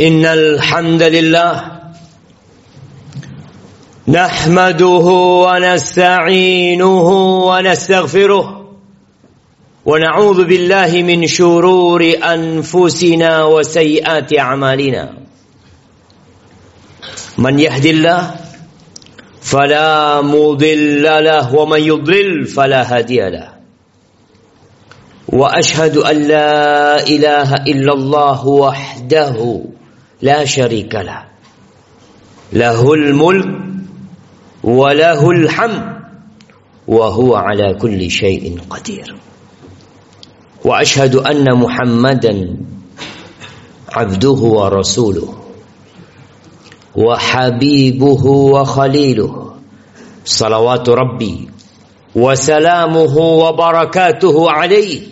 إن الحمد لله نحمده ونستعينه ونستغفره ونعوذ بالله من شرور أنفسنا وسيئات أعمالنا. من يهد الله فلا مضل له ومن يضلل فلا هادي له. وأشهد أن لا إله إلا الله وحده لا شريك له. له الملك وله الحمد وهو على كل شيء قدير. وأشهد أن محمدا عبده ورسوله وحبيبه وخليله. صلوات ربي وسلامه وبركاته عليه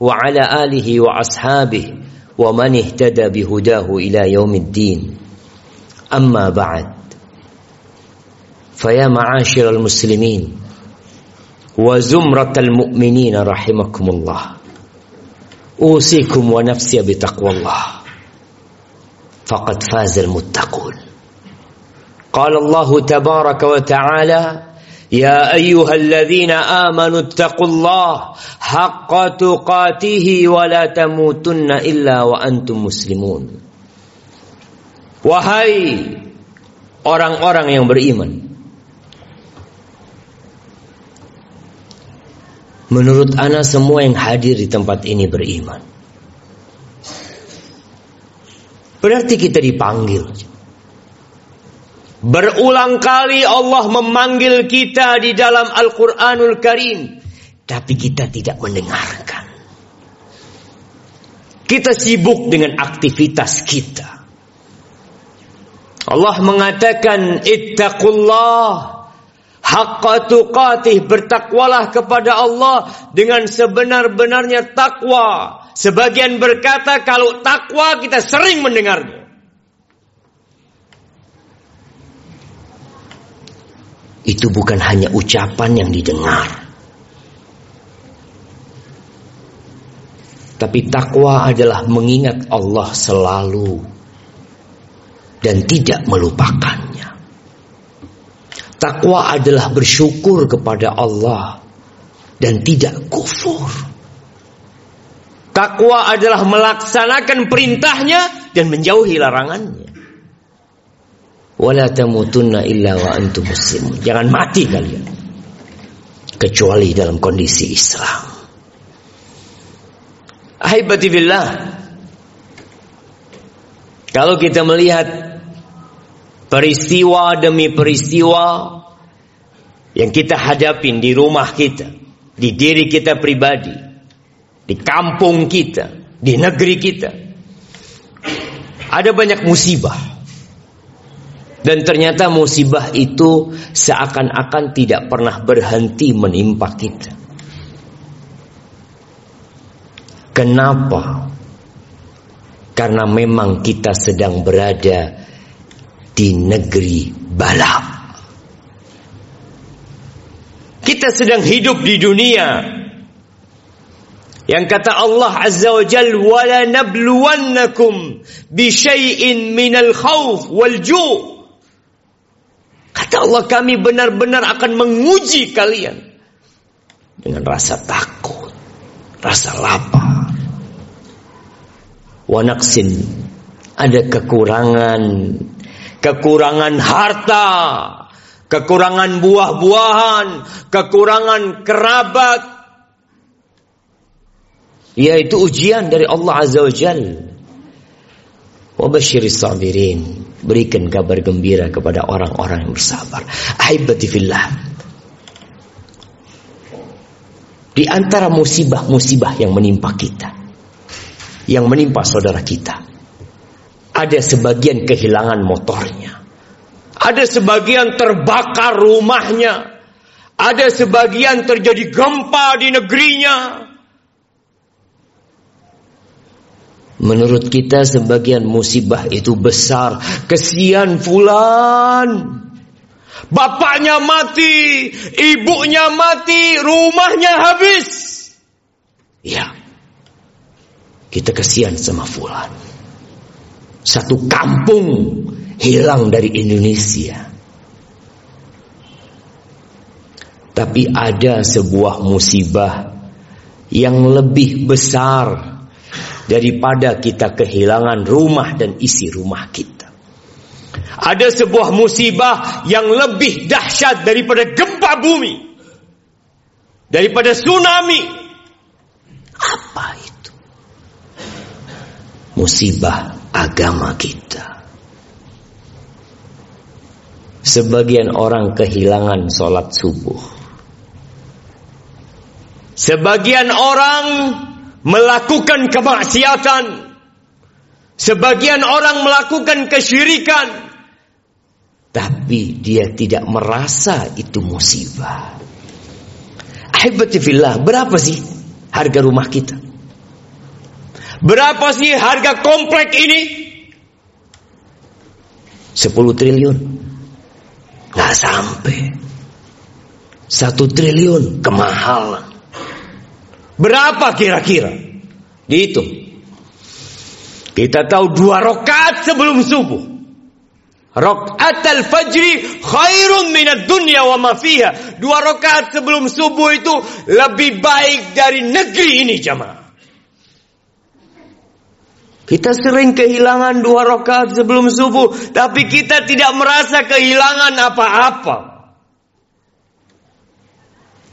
وعلى آله وأصحابه ومن اهتدى بهداه إلى يوم الدين. أما بعد فيا معاشر المسلمين وزمرة المؤمنين رحمكم الله أوصيكم ونفسي بتقوى الله. فقد فاز المتقون. قال الله تبارك وتعالى يا ايها الذين امنوا اتقوا الله حق تقاته ولا تموتن الا وانتم مسلمون wahai orang-orang yang beriman menurut ana semua yang hadir di tempat ini beriman berarti kita dipanggil Berulang kali Allah memanggil kita di dalam Al-Quranul Karim. Tapi kita tidak mendengarkan. Kita sibuk dengan aktivitas kita. Allah mengatakan ittaqullah haqqa tuqatih bertakwalah kepada Allah dengan sebenar-benarnya takwa. Sebagian berkata kalau takwa kita sering mendengarnya. Itu bukan hanya ucapan yang didengar. Tapi takwa adalah mengingat Allah selalu dan tidak melupakannya. Takwa adalah bersyukur kepada Allah dan tidak kufur. Takwa adalah melaksanakan perintahnya dan menjauhi larangannya. Wala tamutunna illa wa antum muslimun. Jangan mati kalian. Kecuali dalam kondisi Islam. Ahibati billah. Kalau kita melihat peristiwa demi peristiwa yang kita hadapin di rumah kita, di diri kita pribadi, di kampung kita, di negeri kita. Ada banyak musibah dan ternyata musibah itu seakan-akan tidak pernah berhenti menimpa kita. Kenapa? Karena memang kita sedang berada di negeri balap. Kita sedang hidup di dunia yang kata Allah Azza wa Jal wala nabluwannakum bi syai'in minal Kata Allah kami benar-benar akan menguji kalian dengan rasa takut, rasa lapar. Wanaksin ada kekurangan, kekurangan harta, kekurangan buah-buahan, kekurangan kerabat. Yaitu ujian dari Allah Azza wa Jalla. Wabashiris sabirin. Berikan kabar gembira kepada orang-orang yang bersabar. Ahibati fillah. Di antara musibah-musibah yang menimpa kita. Yang menimpa saudara kita. Ada sebagian kehilangan motornya. Ada sebagian terbakar rumahnya. Ada sebagian terjadi gempa di negerinya. Menurut kita sebagian musibah itu besar. Kesian fulan. Bapaknya mati, ibunya mati, rumahnya habis. Ya. Kita kesian sama fulan. Satu kampung hilang dari Indonesia. Tapi ada sebuah musibah yang lebih besar daripada kita kehilangan rumah dan isi rumah kita. Ada sebuah musibah yang lebih dahsyat daripada gempa bumi. Daripada tsunami. Apa itu? Musibah agama kita. Sebagian orang kehilangan sholat subuh. Sebagian orang melakukan kemaksiatan. Sebagian orang melakukan kesyirikan. Tapi dia tidak merasa itu musibah. Ahibatifillah, berapa sih harga rumah kita? Berapa sih harga komplek ini? 10 triliun. Nggak sampai. Satu triliun kemahalan. Berapa kira-kira? Dihitung. Kita tahu dua rokat sebelum subuh. Rokat al-fajri khairun minat dunia wa ma fiha. Dua rokat sebelum subuh itu lebih baik dari negeri ini jamaah. Kita sering kehilangan dua rokat sebelum subuh, tapi kita tidak merasa kehilangan apa-apa.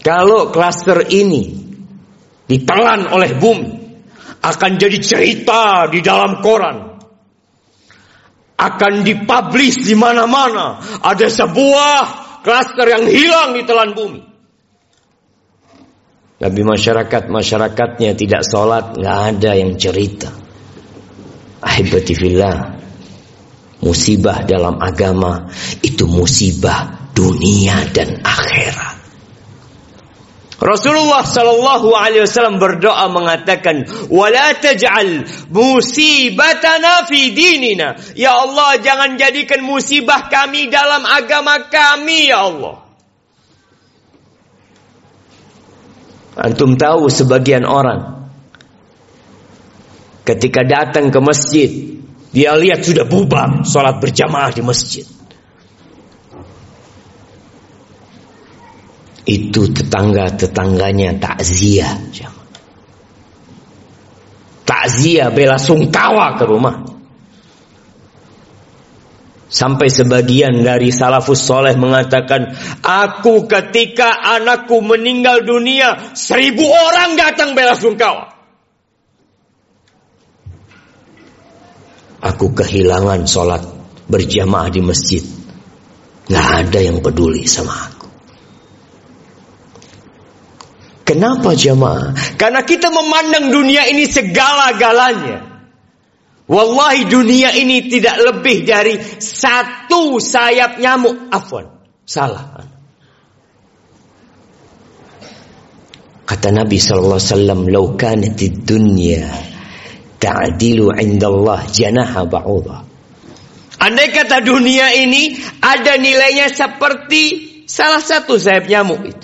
Kalau klaster ini ditelan oleh bumi akan jadi cerita di dalam koran. Akan dipublish di mana-mana. Ada sebuah klaster yang hilang di telan bumi. Tapi masyarakat masyarakatnya tidak sholat nggak ada yang cerita. Ahibatifillah musibah dalam agama itu musibah dunia dan akhirat Rasulullah sallallahu alaihi wasallam berdoa mengatakan, "Wala taj'al musibatana fi dinina." Ya Allah, jangan jadikan musibah kami dalam agama kami, ya Allah. Antum tahu sebagian orang ketika datang ke masjid, dia lihat sudah bubar salat berjamaah di masjid. Itu tetangga-tetangganya takziah. Takziah bela sungkawa ke rumah. Sampai sebagian dari salafus soleh mengatakan, aku ketika anakku meninggal dunia, seribu orang datang bela sungkawa. Aku kehilangan sholat berjamaah di masjid. Nggak ada yang peduli sama aku. Kenapa jamaah? Karena kita memandang dunia ini segala-galanya. Wallahi dunia ini tidak lebih dari satu sayap nyamuk. Afwan, salah. Kata Nabi sallallahu alaihi wasallam, "Lau kanatid dunya ta'dilu 'inda Allah janaha ba'udha." Andai kata dunia ini ada nilainya seperti salah satu sayap nyamuk itu.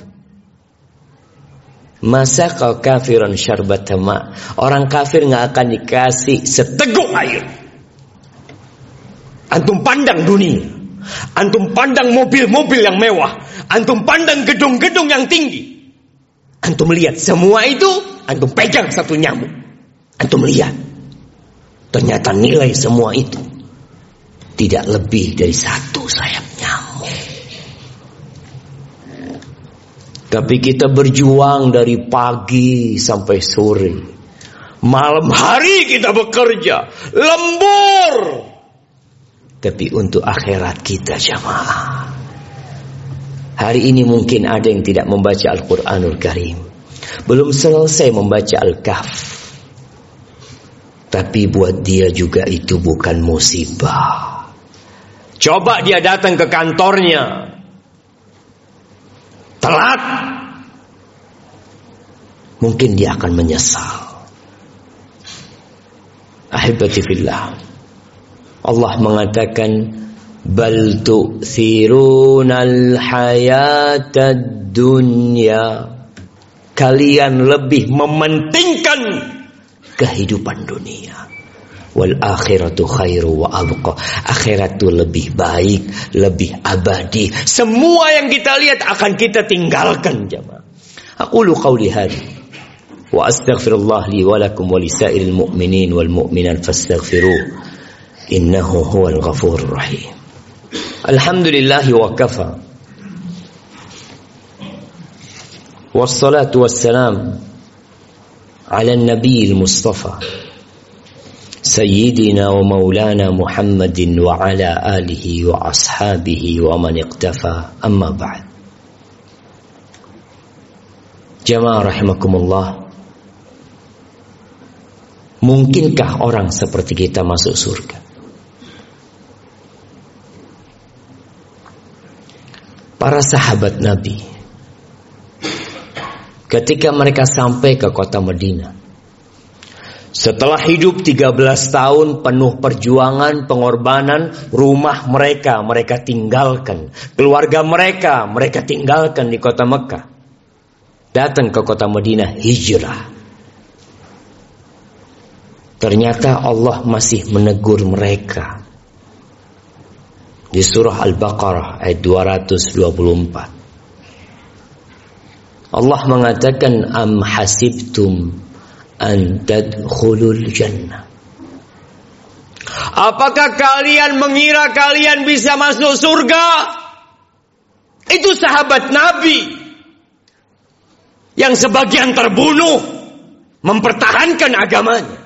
Masa kau kafiran syarbat ma Orang kafir nggak akan dikasih seteguk air. Antum pandang dunia. Antum pandang mobil-mobil yang mewah. Antum pandang gedung-gedung yang tinggi. Antum lihat semua itu, antum pegang satu nyamuk. Antum lihat. Ternyata nilai semua itu tidak lebih dari satu sayap nyamuk. Tapi kita berjuang dari pagi sampai sore. Malam hari kita bekerja. Lembur. Tapi untuk akhirat kita jamaah. Hari ini mungkin ada yang tidak membaca Al-Quranul Karim. Belum selesai membaca Al-Kahf. Tapi buat dia juga itu bukan musibah. Coba dia datang ke kantornya telat, mungkin dia akan menyesal. Ahibati fillah. Allah mengatakan bal tu'thirunal hayatad dunya. Kalian lebih mementingkan kehidupan dunia wal akhiratu khairu wa abqa. Akhirat itu lebih baik, lebih abadi. Semua yang kita lihat akan kita tinggalkan, jemaah. Aqulu qawli hadza wa astaghfirullah li wa lakum wa li sa'iril mu'minin wal mu'minat fastaghfiruh innahu huwal ghafurur rahim. Alhamdulillah wa kafa. Wassalatu wassalam ala an-nabiyil Mustafa سيدنا ومولانا محمد وعلى آله وأصحابه ومن اقتفى أما بعد جماعة رحمكم الله Mungkinkah orang seperti kita masuk surga? Para sahabat Nabi ketika mereka sampai ke kota Madinah setelah hidup 13 tahun penuh perjuangan, pengorbanan, rumah mereka mereka tinggalkan, keluarga mereka mereka tinggalkan di kota Mekah. Datang ke kota Madinah hijrah. Ternyata Allah masih menegur mereka. Di surah Al-Baqarah ayat 224. Allah mengatakan am hasibtum an tadkhulul jannah. Apakah kalian mengira kalian bisa masuk surga? Itu sahabat Nabi yang sebagian terbunuh mempertahankan agamanya.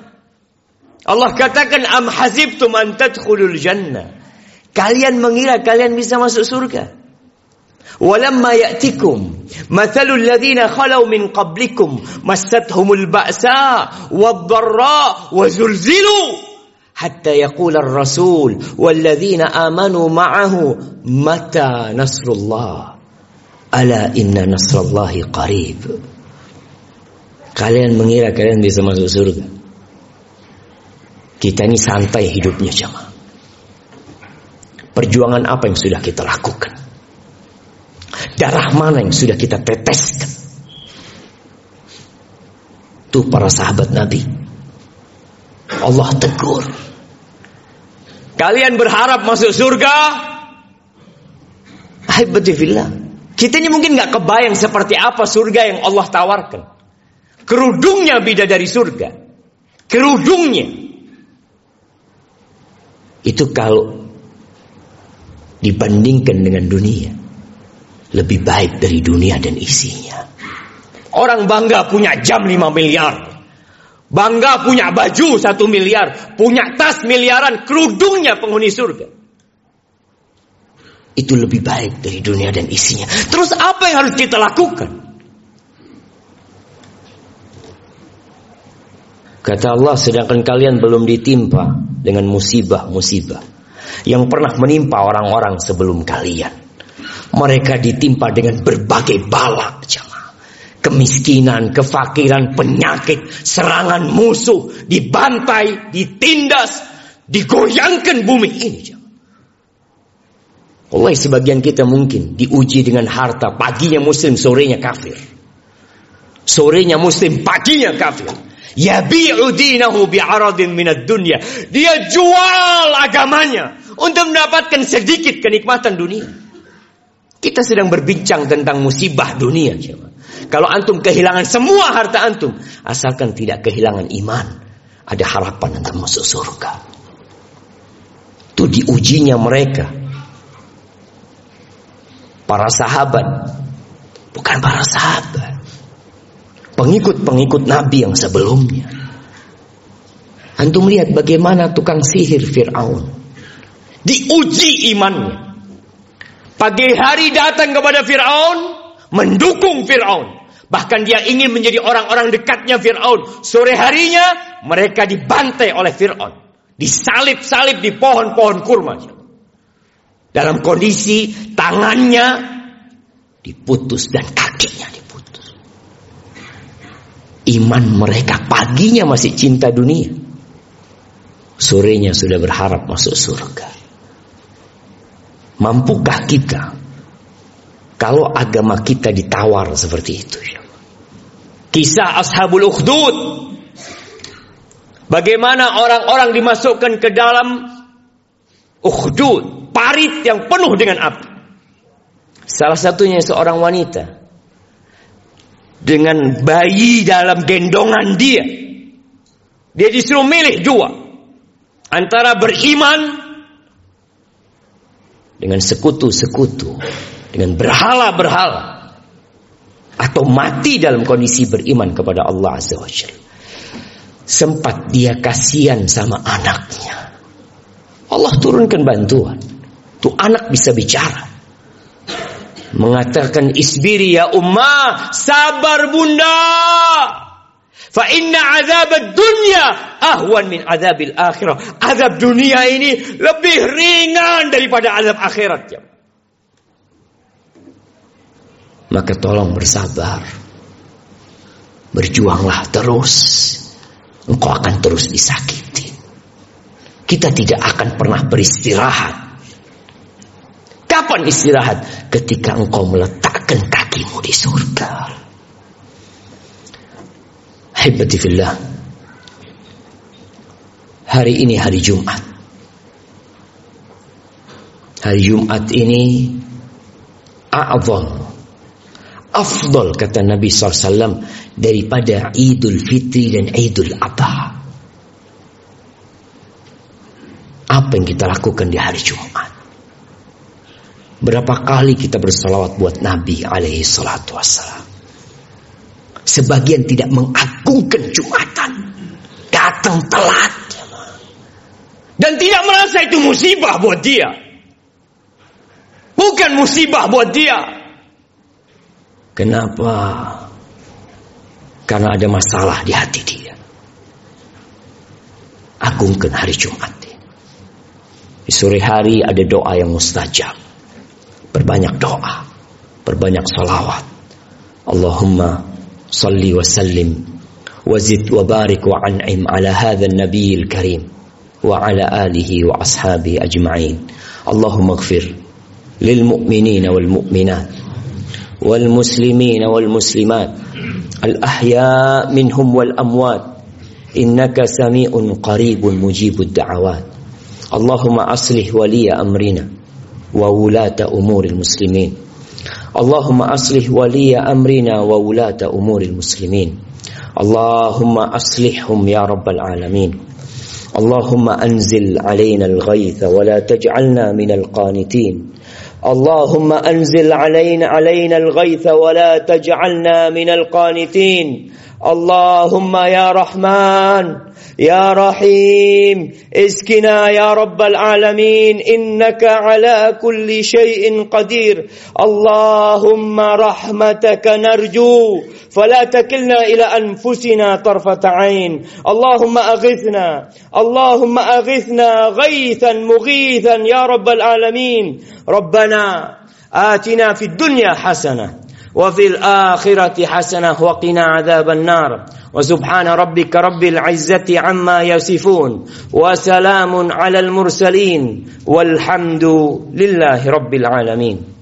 Allah katakan am hasibtum an tadkhulul jannah. Kalian mengira kalian bisa masuk surga? ولما يأتكم مثل الذين خلوا من قبلكم مستهم البأساء والضراء وزلزلوا حتى يقول الرسول والذين آمنوا معه متى نصر الله ألا إن نصر الله قريب Kalian mengira kalian bisa masuk surga Kita ini santai hidupnya jemaah Perjuangan apa yang sudah kita lakukan Darah mana yang sudah kita teteskan? Itu para sahabat Nabi. Allah tegur. Kalian berharap masuk surga? Alhamdulillah. Kita ini mungkin nggak kebayang seperti apa surga yang Allah tawarkan. Kerudungnya beda dari surga. Kerudungnya. Itu kalau dibandingkan dengan dunia lebih baik dari dunia dan isinya. Orang bangga punya jam 5 miliar. Bangga punya baju 1 miliar. Punya tas miliaran. Kerudungnya penghuni surga. Itu lebih baik dari dunia dan isinya. Terus apa yang harus kita lakukan? Kata Allah, sedangkan kalian belum ditimpa dengan musibah-musibah yang pernah menimpa orang-orang sebelum kalian. Mereka ditimpa dengan berbagai bala jamaah. Kemiskinan, kefakiran, penyakit, serangan musuh, dibantai, ditindas, digoyangkan bumi ini jamaah. Allah sebagian kita mungkin diuji dengan harta, paginya muslim, sorenya kafir. Sorenya muslim, paginya kafir. Yabi'u dinahu bi'aradin minad dunya. Dia jual agamanya untuk mendapatkan sedikit kenikmatan dunia. Kita sedang berbincang tentang musibah dunia. Kalau antum kehilangan semua harta antum, asalkan tidak kehilangan iman, ada harapan untuk masuk surga. Itu diujinya mereka. Para sahabat, bukan para sahabat. Pengikut-pengikut Nabi yang sebelumnya. Antum lihat bagaimana tukang sihir Fir'aun. Diuji imannya. Pagi hari datang kepada Fir'aun, mendukung Fir'aun. Bahkan dia ingin menjadi orang-orang dekatnya Fir'aun. Sore harinya mereka dibantai oleh Fir'aun. Disalib-salib di pohon-pohon kurma. Dalam kondisi tangannya diputus dan kakinya diputus. Iman mereka paginya masih cinta dunia. Sorenya sudah berharap masuk surga. Mampukah kita kalau agama kita ditawar seperti itu? Kisah Ashabul Ukhdud. Bagaimana orang-orang dimasukkan ke dalam ukhdud, parit yang penuh dengan api. Salah satunya seorang wanita dengan bayi dalam gendongan dia. Dia disuruh milih dua. Antara beriman dengan sekutu-sekutu, dengan berhala-berhala atau mati dalam kondisi beriman kepada Allah Azza wa Sempat dia kasihan sama anaknya. Allah turunkan bantuan. Tuh anak bisa bicara. Mengatakan isbiri ya ummah, sabar bunda. Fa inna azab dunya ahwan min azabil akhirah. Azab dunia ini lebih ringan daripada azab akhirat. Maka tolong bersabar. Berjuanglah terus engkau akan terus disakiti. Kita tidak akan pernah beristirahat. Kapan istirahat? Ketika engkau meletakkan kakimu di surga. Hibati fillah. Hari ini hari Jumat. Hari Jumat ini a'zam afdal kata Nabi SAW daripada Idul Fitri dan Idul Adha. Apa yang kita lakukan di hari Jumat? Berapa kali kita bersalawat buat Nabi alaihi salatu wassalam. Sebagian tidak mengagungkan Jumatan. Datang telat. Dan tidak merasa itu musibah buat dia. Bukan musibah buat dia. Kenapa? Karena ada masalah di hati dia. Agungkan hari Jumat. Di sore hari ada doa yang mustajab. Berbanyak doa. Berbanyak salawat. Allahumma صل وسلم وزد وبارك وعنعم على هذا النبي الكريم وعلى آله وأصحابه أجمعين. اللهم اغفر للمؤمنين والمؤمنات والمسلمين والمسلمات الأحياء منهم والأموات إنك سميع قريب مجيب الدعوات. اللهم أصلح ولي أمرنا وولاة أمور المسلمين. اللهم أصلح ولي أمرنا وولاة أمور المسلمين. اللهم أصلحهم يا رب العالمين. اللهم أنزل علينا الغيث ولا تجعلنا من القانتين. اللهم أنزل علينا علينا الغيث ولا تجعلنا من القانتين. اللهم يا رحمن يا رحيم اسكنا يا رب العالمين إنك على كل شيء قدير. اللهم رحمتك نرجو فلا تكلنا إلى أنفسنا طرفة عين. اللهم أغثنا اللهم أغثنا غيثا مغيثا يا رب العالمين. ربنا آتنا في الدنيا حسنة وفي الآخرة حسنة وقنا عذاب النار. وسبحان ربك رب العزة عما يصفون وسلام على المرسلين والحمد لله رب العالمين.